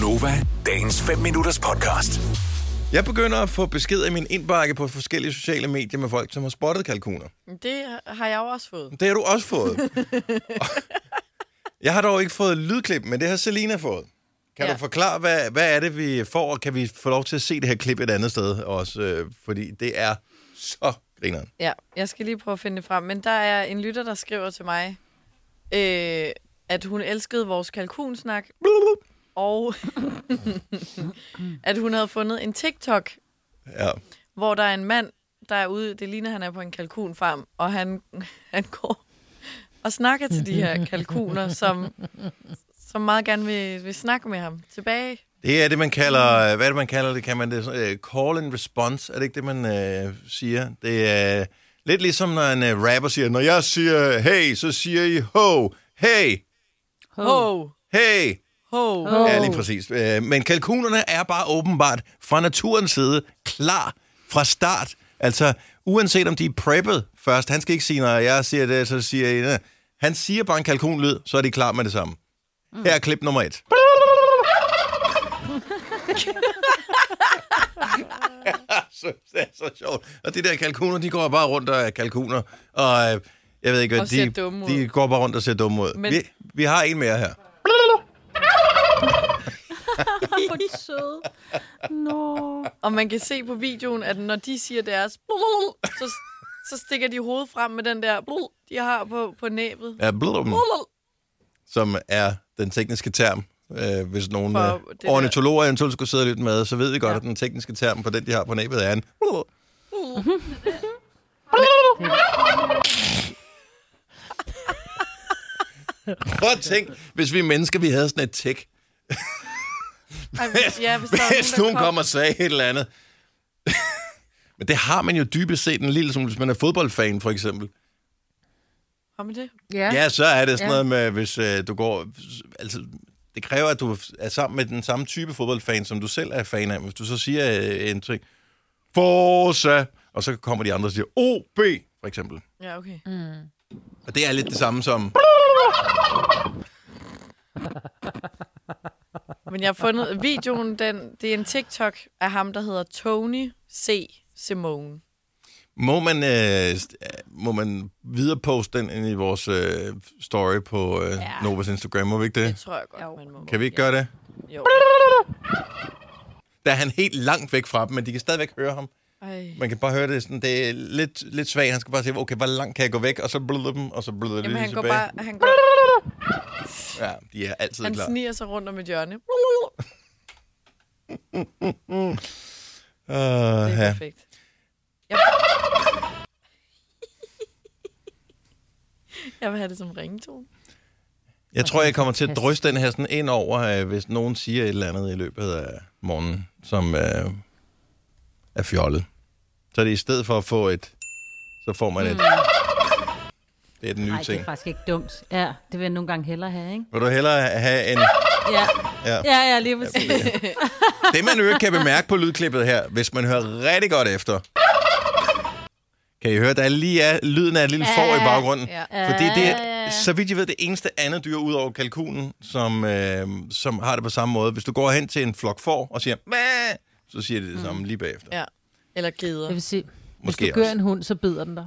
Gunova, dagens 5 minutters podcast. Jeg begynder at få beskeder i min indbakke på forskellige sociale medier med folk, som har spottet kalkuner. Det har jeg jo også fået. Det har du også fået. jeg har dog ikke fået lydklip, men det har Selina fået. Kan ja. Du forklare, hvad, hvad er det, vi får, og kan vi få lov til at se det her klip et andet sted også? Øh, fordi det er så grineren. Ja, jeg skal lige prøve at finde det frem. Men der er en lytter, der skriver til mig, øh, at hun elskede vores kalkunsnak, og at hun havde fundet en TikTok, Ja. hvor der er en mand, der er ude, det ligner, han er på en kalkunfarm, og han, han går og snakker til de her kalkuner, som, som meget gerne vil, vil snakke med ham tilbage. Det er det, man kalder, hvad er det, man kalder det? Kan man det? Uh, call and response, er det ikke det, man uh, siger? Det er lidt ligesom, når en uh, rapper siger, når jeg siger hey, så siger I ho, hey, Ho, hey. Ho. Ja, lige præcis. Øh, Men kalkunerne er bare åbenbart fra naturens side klar fra start. Altså, uanset om de er preppet først, han skal ikke sige, når jeg siger det, så siger jeg, "Næh." han siger bare en kalkunlyd, så er de klar med det samme. Her er klip nummer et. så, det er så sjovt. Og de der kalkuner, de går bare rundt og er kalkuner. Og øh, jeg ved ikke, hvad de, de går bare rundt og ser dumme ud. Men- Vi, vi har en mere her. Hvor de søde. Nå. Og man kan se på videoen, at når de siger deres, så, så stikker de hovedet frem med den der, de har på, på næbet. Ja, blum, som er den tekniske term. Øh, hvis nogen For øh, ornitologer eventuelt skulle sidde lidt med, så ved vi godt, Ja. at den tekniske term på den, de har på næbet, er en... Prøv at tænk, hvis vi mennesker, vi havde sådan et tæk. Ej, hvis, ja, hvis er Hvis nogen, nogen der kom, kommer og sagde et eller andet. Men det har man jo dybest set en lille, som hvis man er fodboldfan, for eksempel. Har man det? Ja. Ja, så er det sådan Ja. noget med, hvis øh, du går... Altså, det kræver, at du er sammen med den samme type fodboldfan, som du selv er fan af. Hvis du så siger øh, en ting, Forza, og så kommer de andre og siger OB, for eksempel. Ja, okay. Og det er lidt det samme som... Men jeg har fundet videoen, den, det er en TikTok af ham, der hedder Tony C. Simone. Må man, øh, st- må man videreposte den ind i vores øh, story på øh, ja. Novas Instagram? Må vi ikke det? Det tror jeg godt, Jo. man må. Kan vi ikke gøre det? Jo. Der er han helt langt væk fra dem, men de kan stadigvæk høre ham. Ej. Man kan bare høre det sådan, det er lidt, lidt svagt. Han skal bare sige, okay, hvor langt kan jeg gå væk? Og så bløder dem, og så bløder det lige han går tilbage. bare... Han, går, Ja, de er altid han klar. sniger sig rundt om et hjørne. Uh, Det er ja. perfekt. Jeg... jeg vil have det som ringetone. Jeg tror, jeg kommer til at drysse den her sådan ind over, øh, hvis nogen siger et eller andet i løbet af morgenen, som øh, er fjollet. Så er det i stedet for at få et, så får man et. Det er den nye Nej, det ting. er faktisk ikke dumt. Ja, det vil jeg nogle gange hellere have, ikke? Vil du hellere have en... Ja, Ja. ja, ja lige præcis. Det man jo kan bemærke på lydklippet her, hvis man hører rigtig godt efter, kan I høre, der lige er lyden af et lille får i baggrunden. Ja. Fordi det Ja, er, ja, ja. så vidt jeg ved, det eneste andet dyr ud over kalkunen, som, øh, som har det på samme måde. Hvis du går hen til en flok får og siger, Mæh! så siger de det samme lige bagefter. Ja. Eller grider. Det vil sige, hvis Måske du gør også. en hund, så bider den dig.